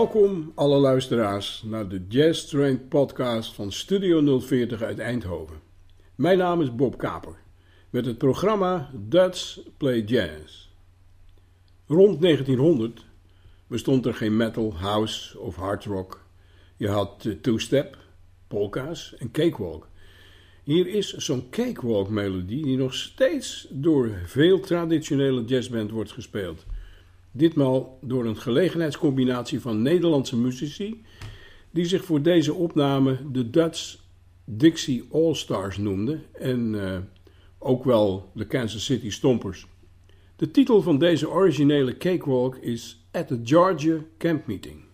Welkom alle luisteraars naar de Jazz Train podcast van Studio 040 uit Eindhoven. Mijn naam is Bob Kaper met het programma Dutch Play Jazz. Rond 1900 bestond er geen metal, house of hard rock. Je had two-step, polka's en cakewalk. Hier is zo'n cakewalk melodie die nog steeds door veel traditionele jazzbands wordt gespeeld. Ditmaal door een gelegenheidscombinatie van Nederlandse muzici die zich voor deze opname de Dutch Dixie All Stars noemden en uh, ook wel de Kansas City Stompers. De titel van deze originele cakewalk is At the Georgia Camp Meeting.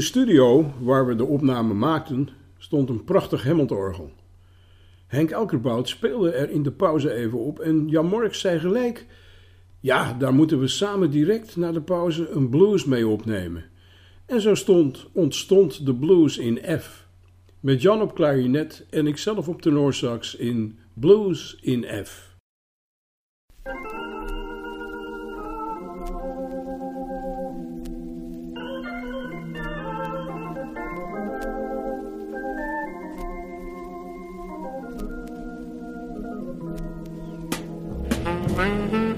De studio waar we de opname maakten stond een prachtig Hammond-orgel. Henk Elkerbout speelde er in de pauze even op en Jan Morks zei gelijk: Ja, daar moeten we samen direct na de pauze een blues mee opnemen. En zo stond, ontstond de blues in F. Met Jan op klarinet en ikzelf op tenorsax in Blues in F. friend.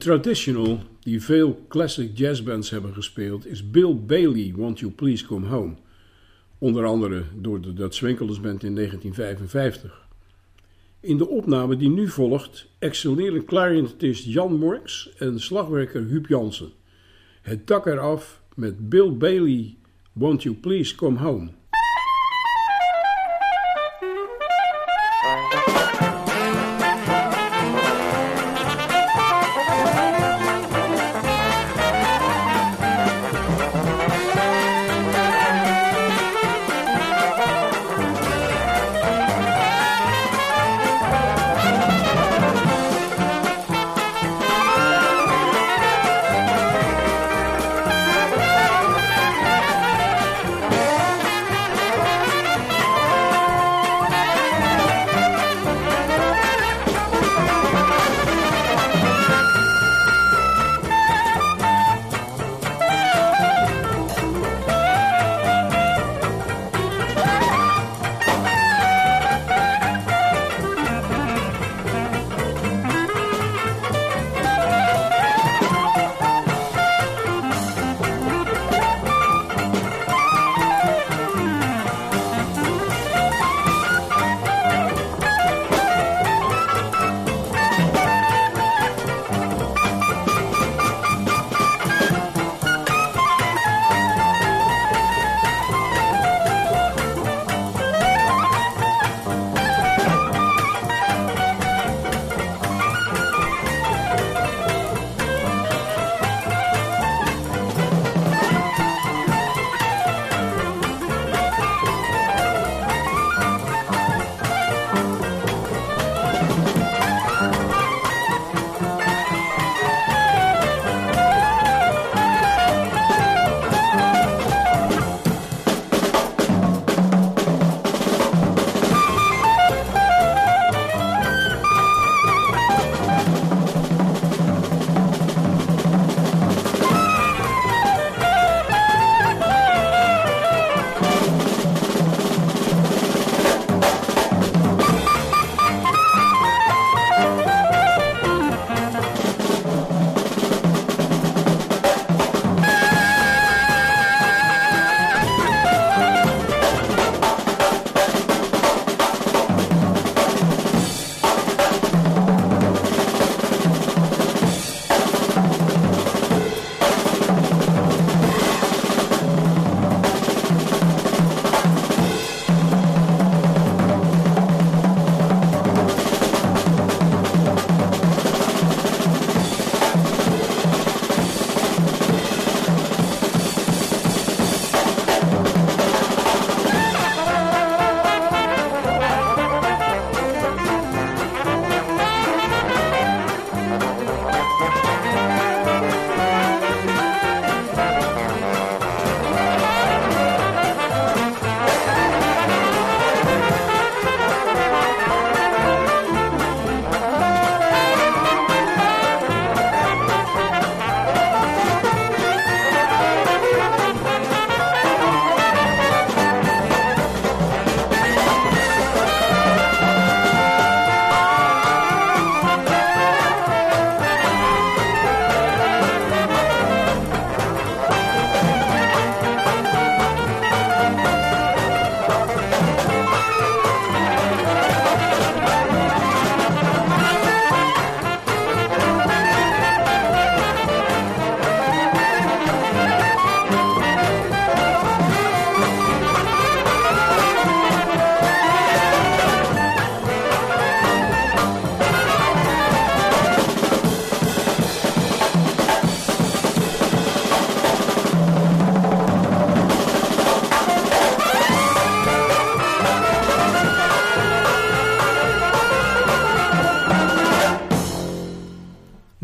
Traditional die veel classic jazzbands hebben gespeeld is Bill Bailey, Won't You Please Come Home. Onder andere door de Dutch Winkelers Band in 1955. In de opname die nu volgt excelleren clarinetist Jan Morks en slagwerker Huub Jansen. Het dak eraf met Bill Bailey, Won't You Please Come Home.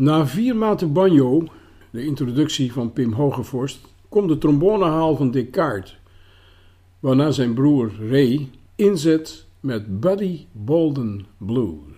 Na vier maanden banjo, de introductie van Pim Hogevorst, komt de trombonehaal van Descartes, waarna zijn broer Ray inzet met Buddy Bolden Blues.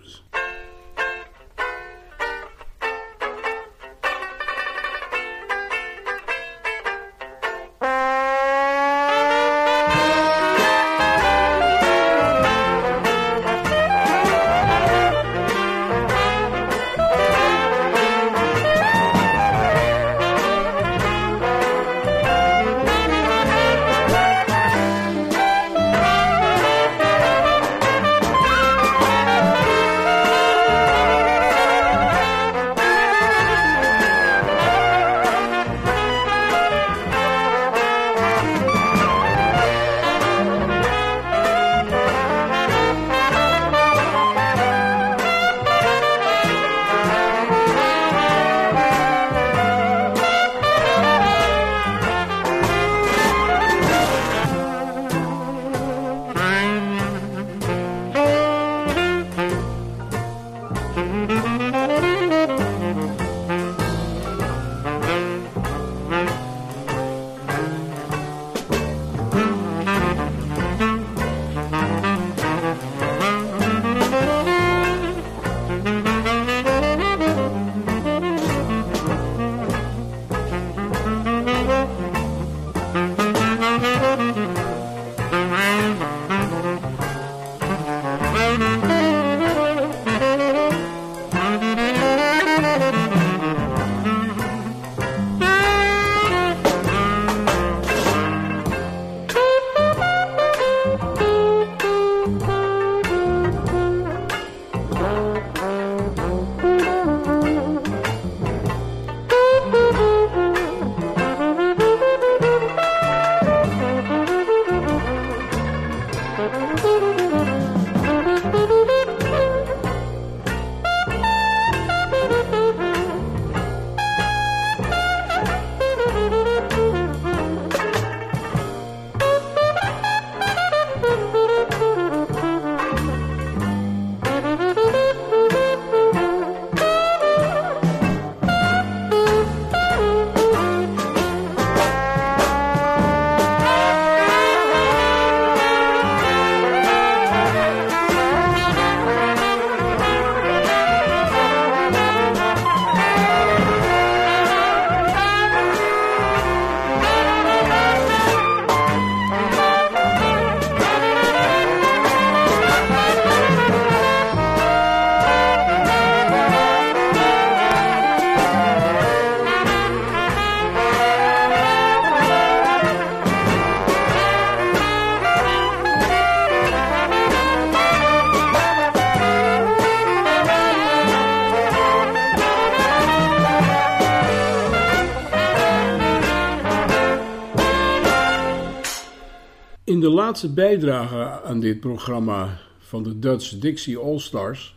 Laatste bijdrage aan dit programma van de Dutch Dixie All Stars,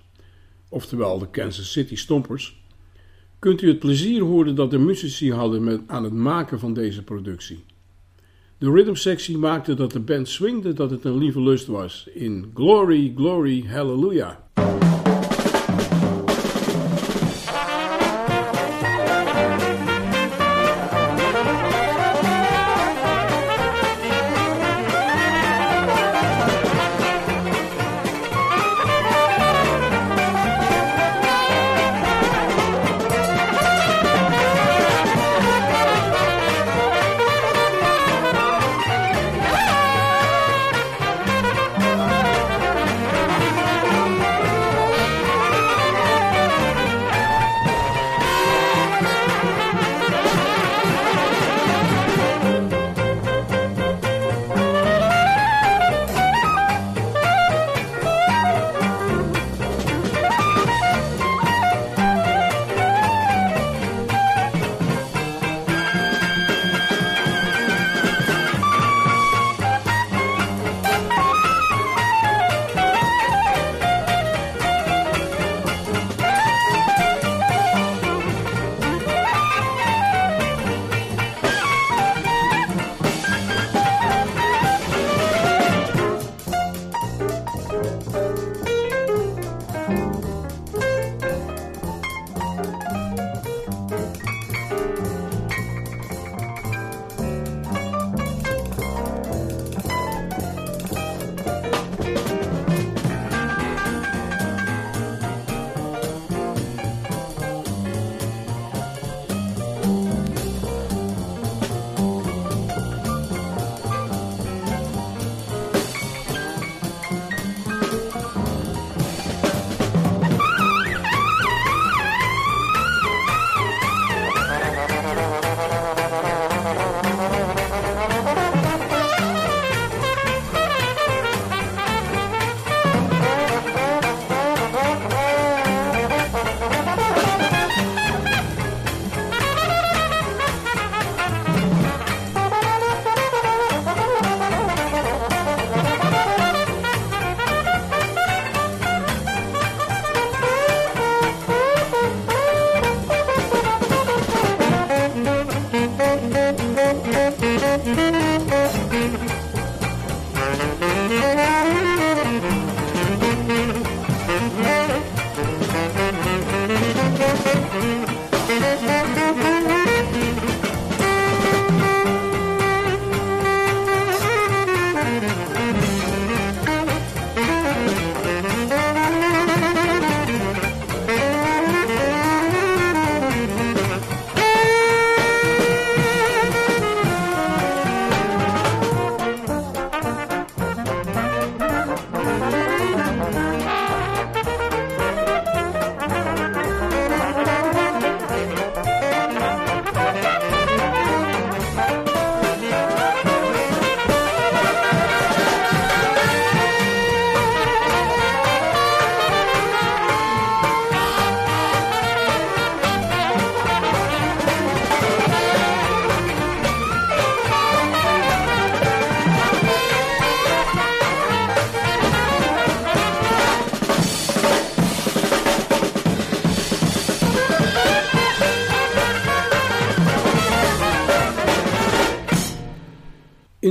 oftewel de Kansas City Stompers, kunt u het plezier horen dat de muzici hadden met, aan het maken van deze productie. De rhythmsectie maakte dat de band swingde dat het een lieve lust was in Glory, Glory, Hallelujah.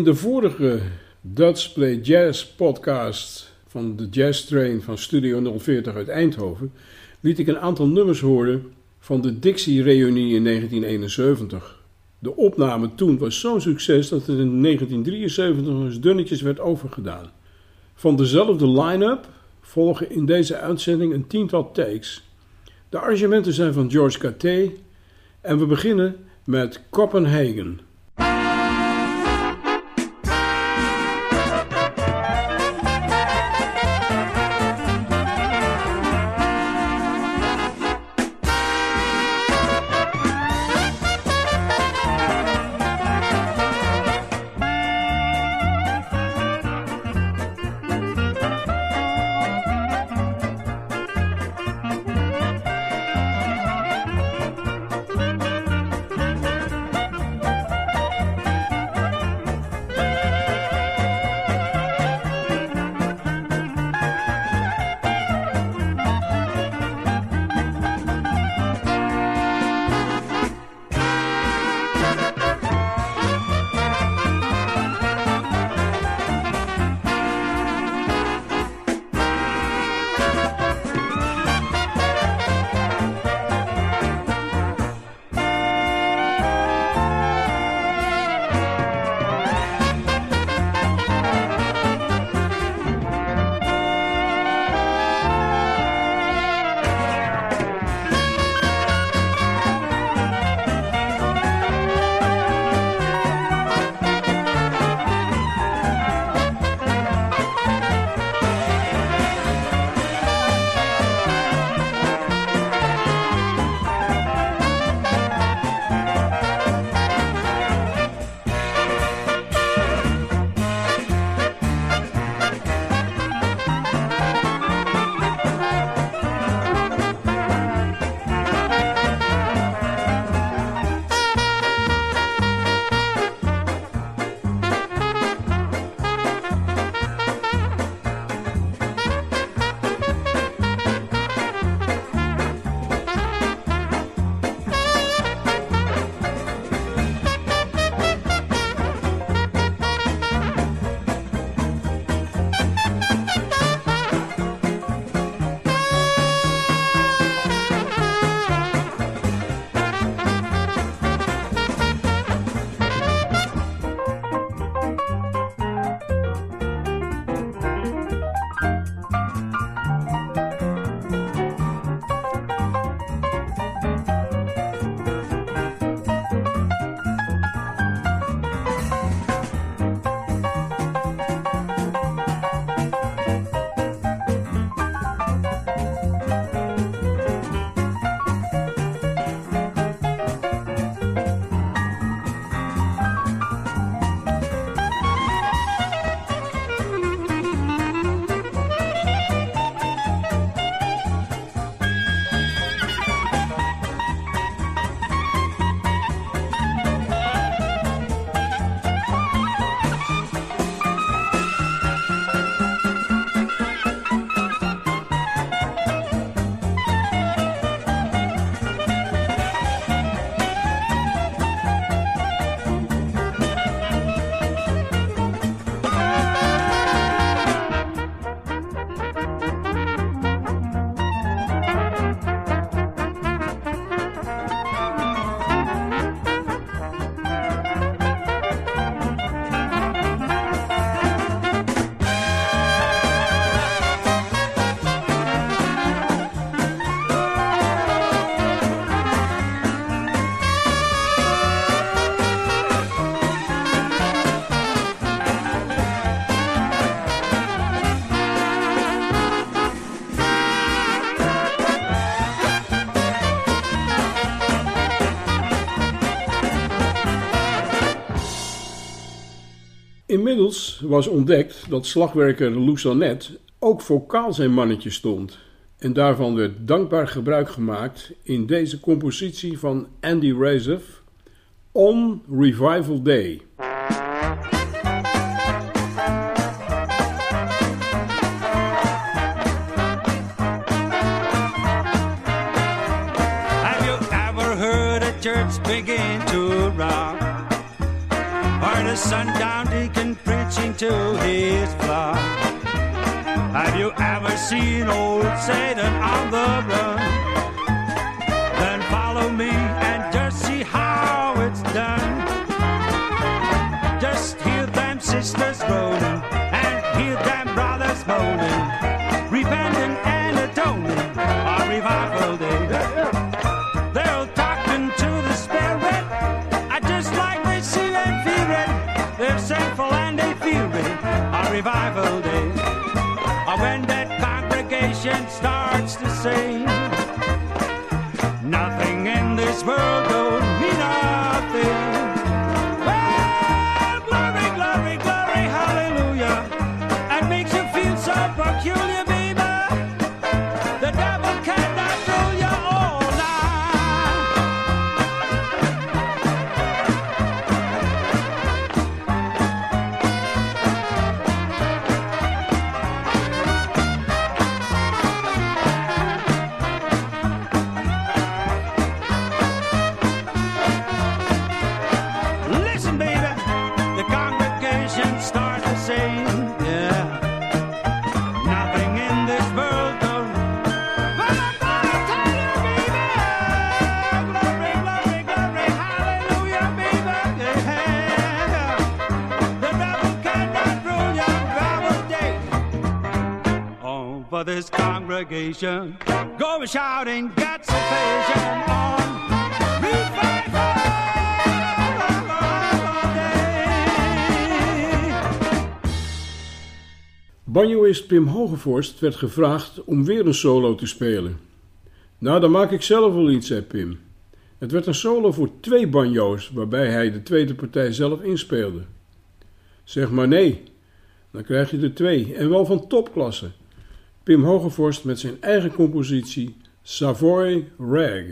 In de vorige Dutch Play Jazz podcast van de Jazz Train van Studio 040 uit Eindhoven liet ik een aantal nummers horen van de Dixie-reunie in 1971. De opname toen was zo'n succes dat het in 1973 eens dunnetjes werd overgedaan. Van dezelfde line-up volgen in deze uitzending een tiental takes. De arrangementen zijn van George Caté en we beginnen met Copenhagen. Inmiddels was ontdekt dat slagwerker Lousanet ook vocaal zijn mannetje stond. En daarvan werd dankbaar gebruik gemaakt in deze compositie van Andy Razef, On Revival Day. Have you ever heard a church begin to rock? the sundown deacon preaching to his flock. Have you ever seen old Satan on the run? Then follow me and just see how it's done. Just hear them sisters groaning and hear them brothers moaning, repenting and atoning on revival day. Feel revival day. Or when that congregation starts to sing, nothing in this world go shouting, get on. Banjoist Pim Hogevorst werd gevraagd om weer een solo te spelen. Nou, dan maak ik zelf wel iets, zei Pim. Het werd een solo voor twee banjo's, waarbij hij de tweede partij zelf inspeelde. Zeg maar nee, dan krijg je er twee, en wel van topklasse. Pim Hogevorst met zijn eigen compositie Savoy Rag.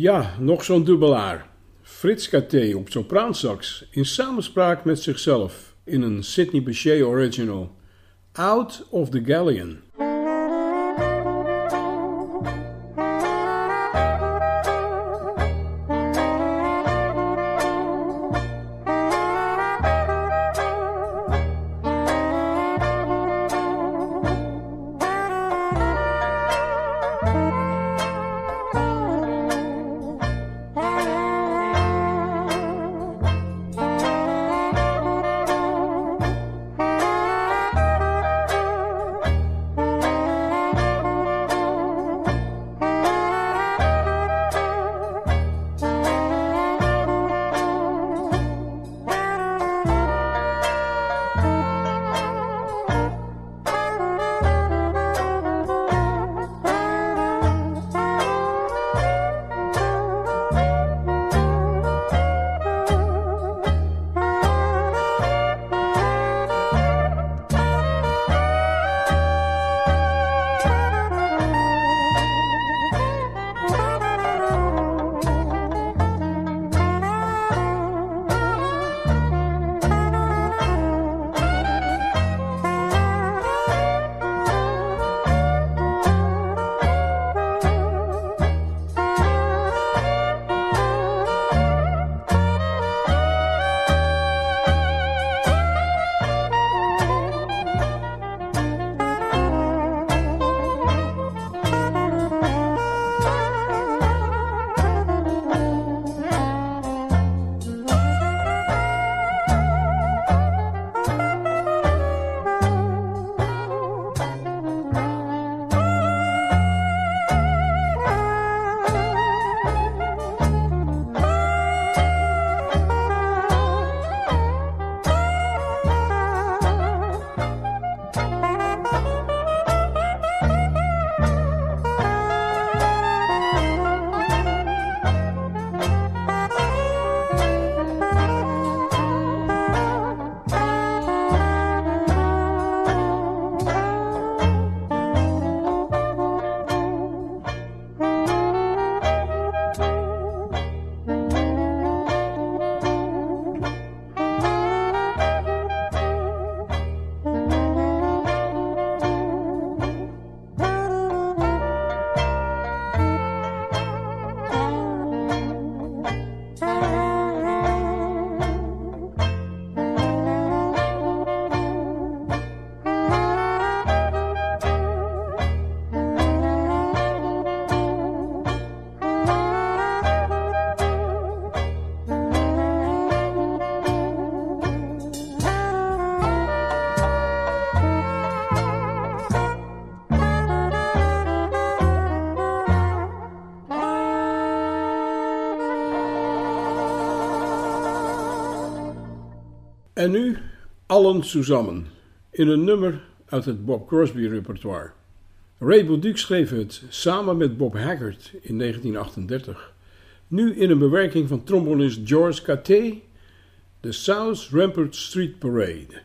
Ja, nog zo'n dubbelaar. Frits Katé op sopraansax in samenspraak met zichzelf in een Sidney Bechet original. Out of the Galleon. En nu allen samen in een nummer uit het Bob Crosby repertoire. Ray Bauduc schreef het samen met Bob Haggard in 1938. Nu in een bewerking van trombonist George Caté, de South Rampart Street Parade.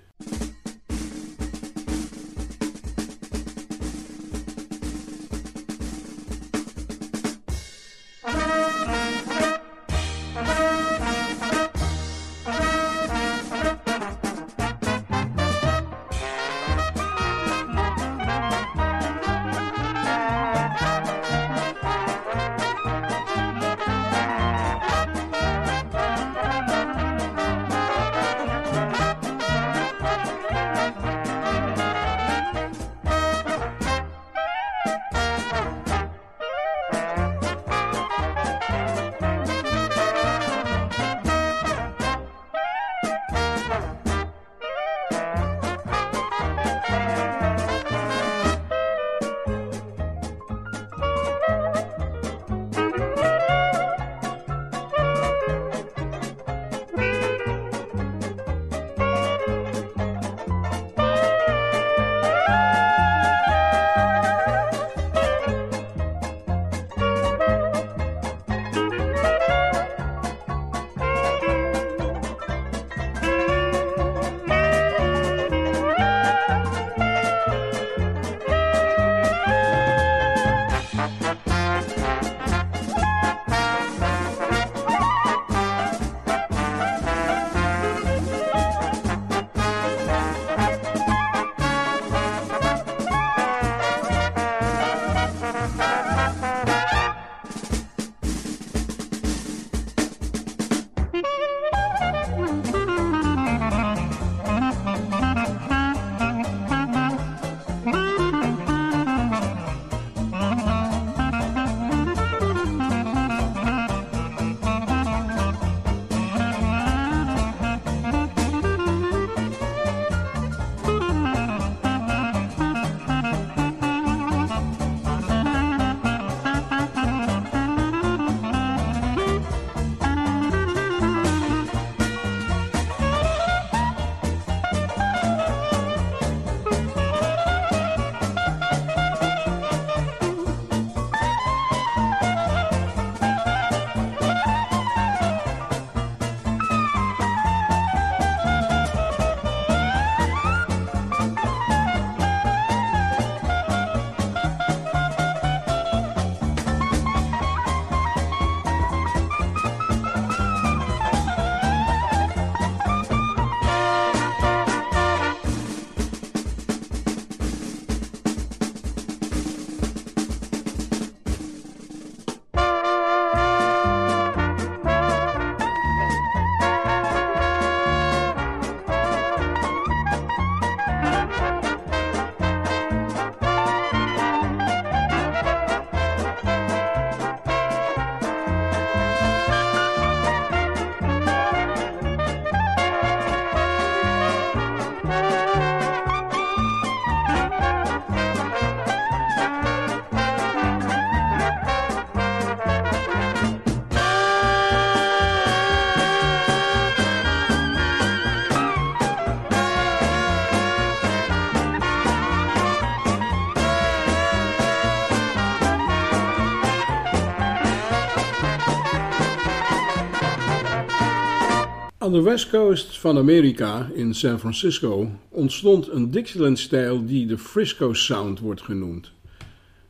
De west coast van Amerika, in San Francisco, ontstond een Dixieland-stijl die de Frisco Sound wordt genoemd.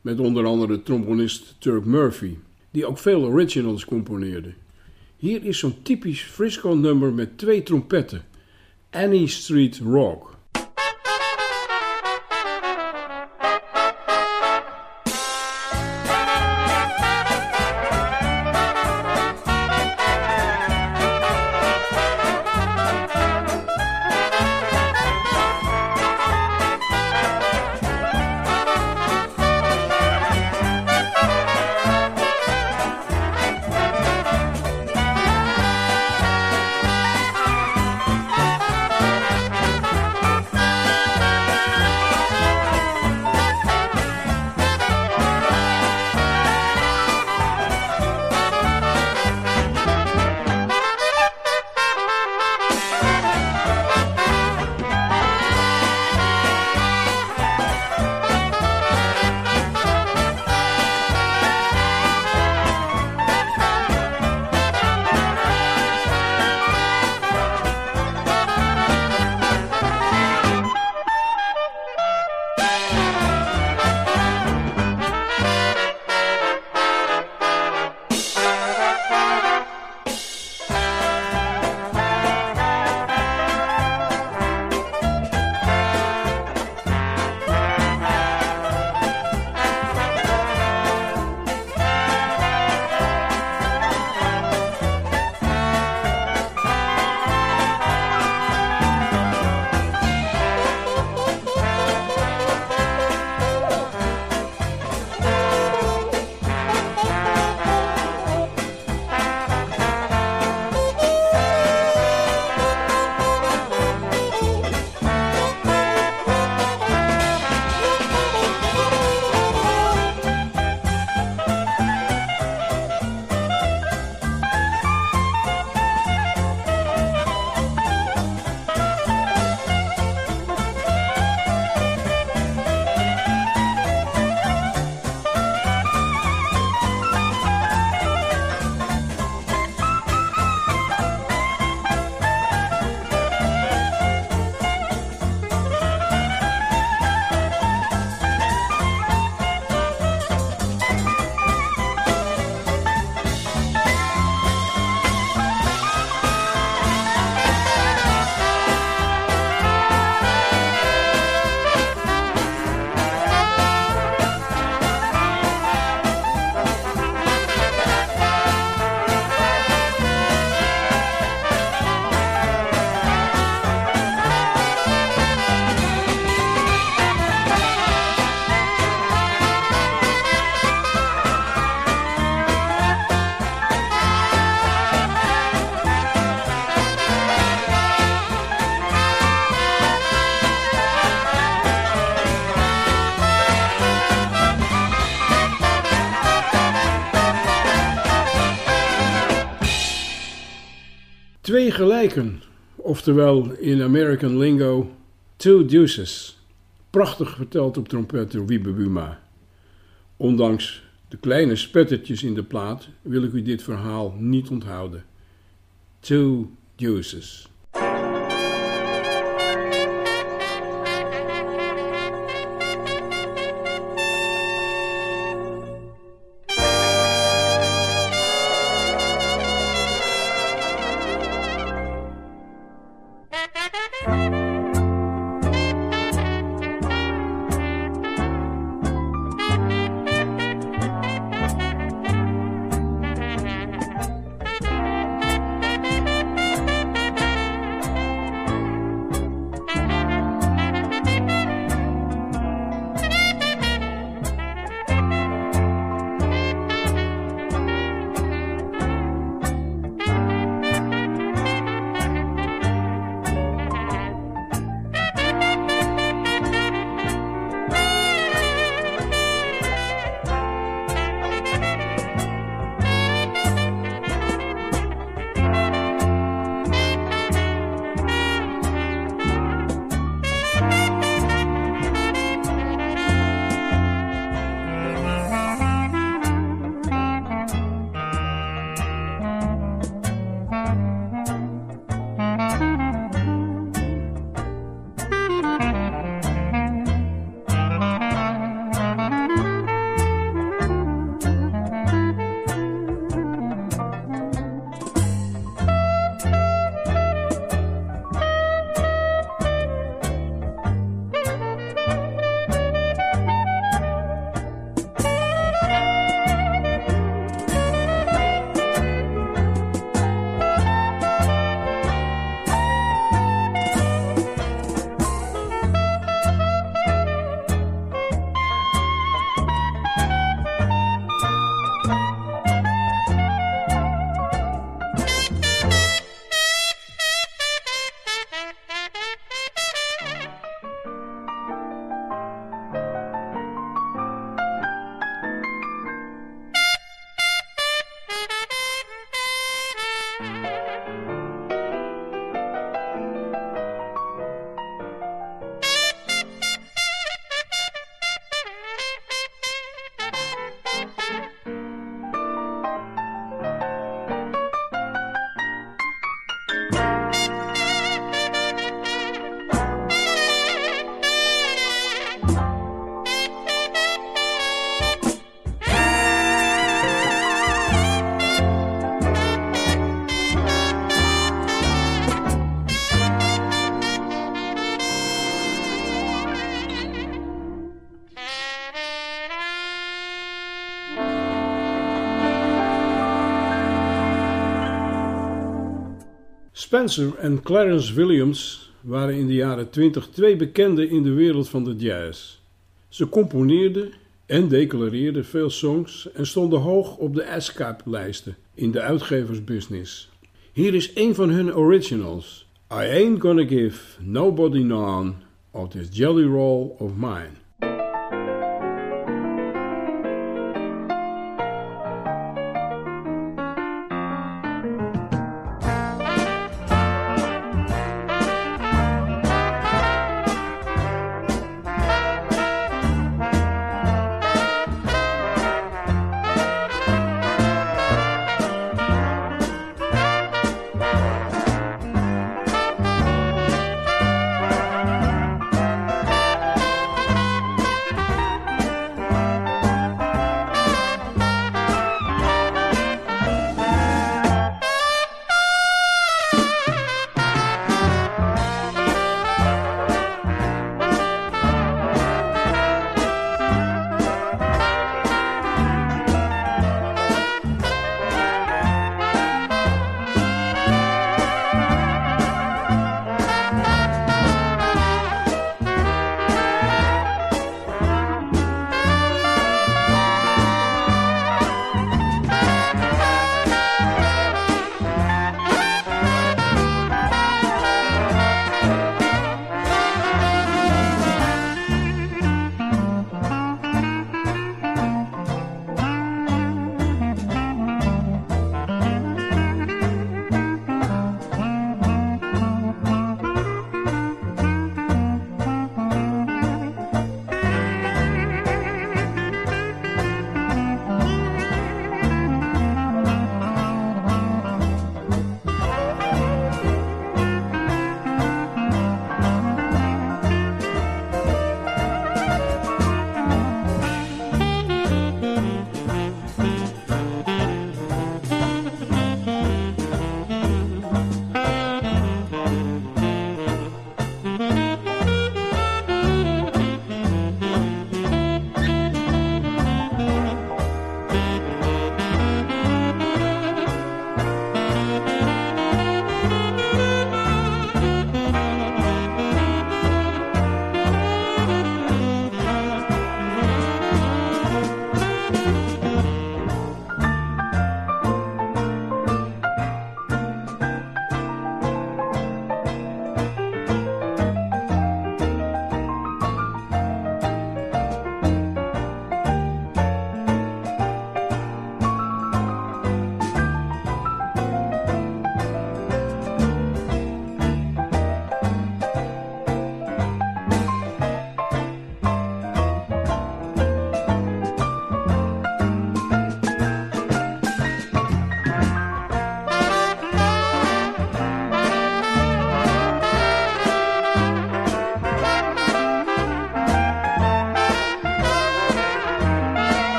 Met onder andere trombonist Turk Murphy, die ook veel originals componeerde. Hier is zo'n typisch Frisco-nummer met twee trompetten, Annie Street Rock. Gelijken, oftewel in American lingo two deuces. Prachtig verteld op trompet door Wiebe Buma. Ondanks de kleine spettertjes in de plaat wil ik u dit verhaal niet onthouden. Two deuces. Spencer en Clarence Williams waren in de jaren 20 twee bekenden in de wereld van de jazz. Ze componeerden en declareerden veel songs en stonden hoog op de ASCAP-lijsten in de uitgeversbusiness. Hier is een van hun originals. I ain't gonna give nobody none of this jelly roll of mine.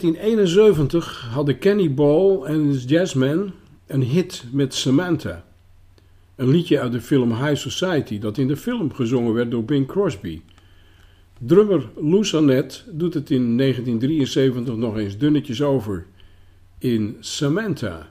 1971 hadden Kenny Ball en his een hit met Samantha. Een liedje uit de film High Society dat in de film gezongen werd door Bing Crosby. Drummer Lou Annette doet het in 1973 nog eens dunnetjes over in Samantha.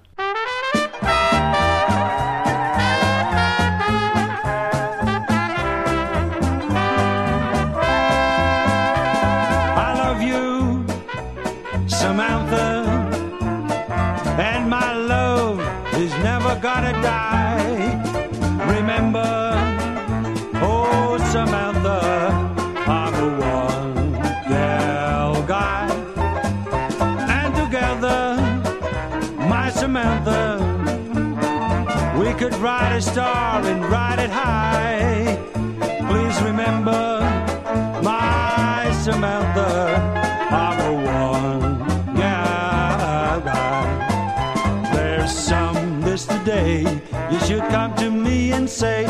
Could ride a star and ride it high. Please remember, my Samantha, I'm a one yeah, guy. There's some this today. You should come to me and say,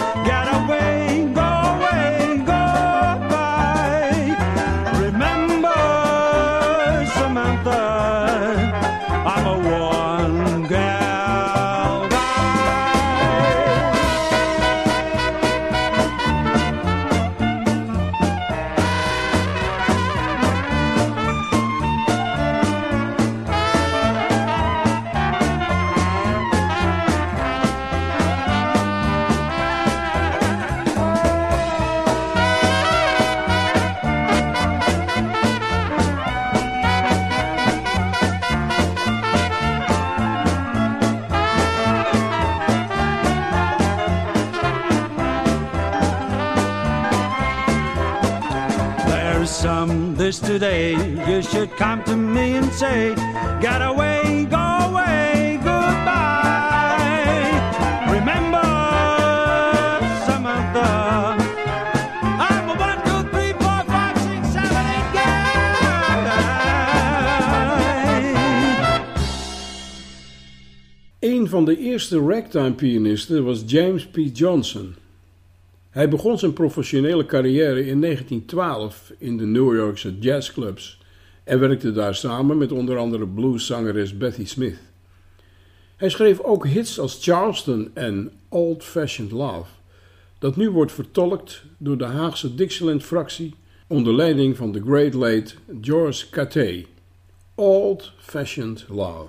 today. You should come to me and say, Get away, go away, goodbye. Remember, Samantha, I'm a one, two, three, four, five, six, seven, eight guy. Een van de eerste ragtime pianisten was James P. Johnson. Hij begon zijn professionele carrière in 1912 in de New Yorkse jazzclubs en werkte daar samen met onder andere blueszangeres Betty Smith. Hij schreef ook hits als Charleston en Old Fashioned Love, dat nu wordt vertolkt door de Haagse Dixieland-fractie onder leiding van de great late George Cathay. Old Fashioned Love.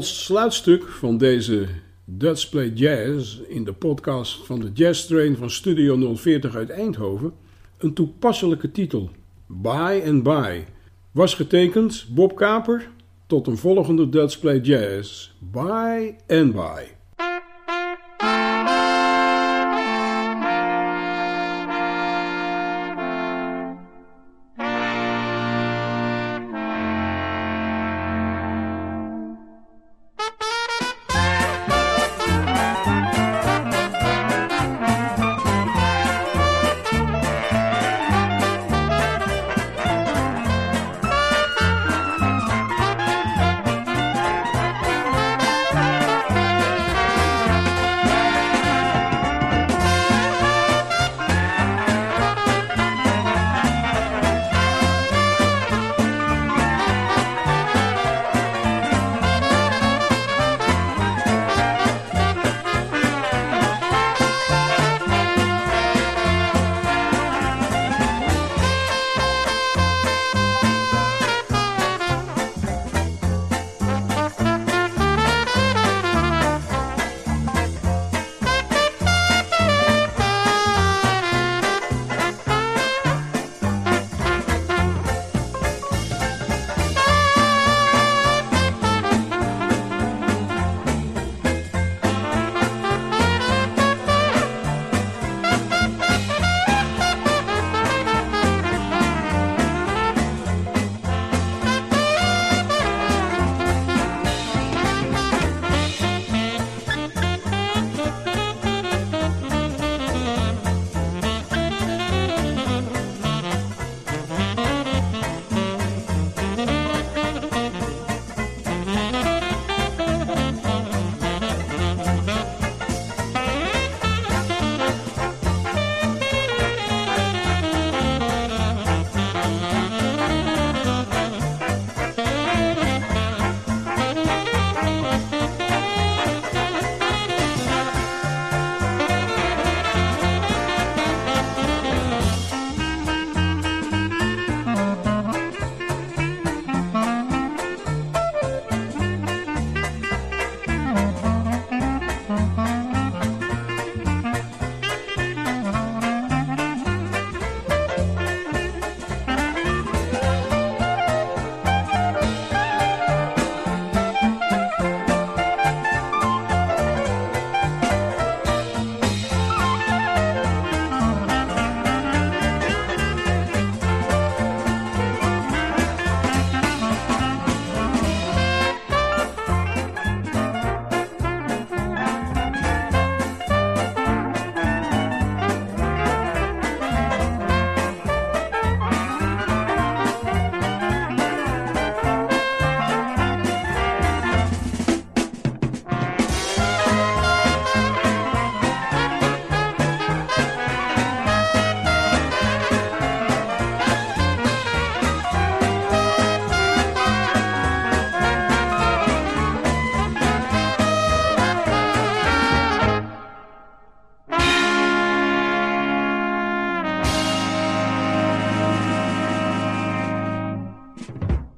Als sluitstuk van deze Dutch Play Jazz in de podcast van de Jazz Train van Studio 040 uit Eindhoven een toepasselijke titel. Bye and Bye was getekend Bob Kaper tot een volgende Dutch Play Jazz. Bye and Bye.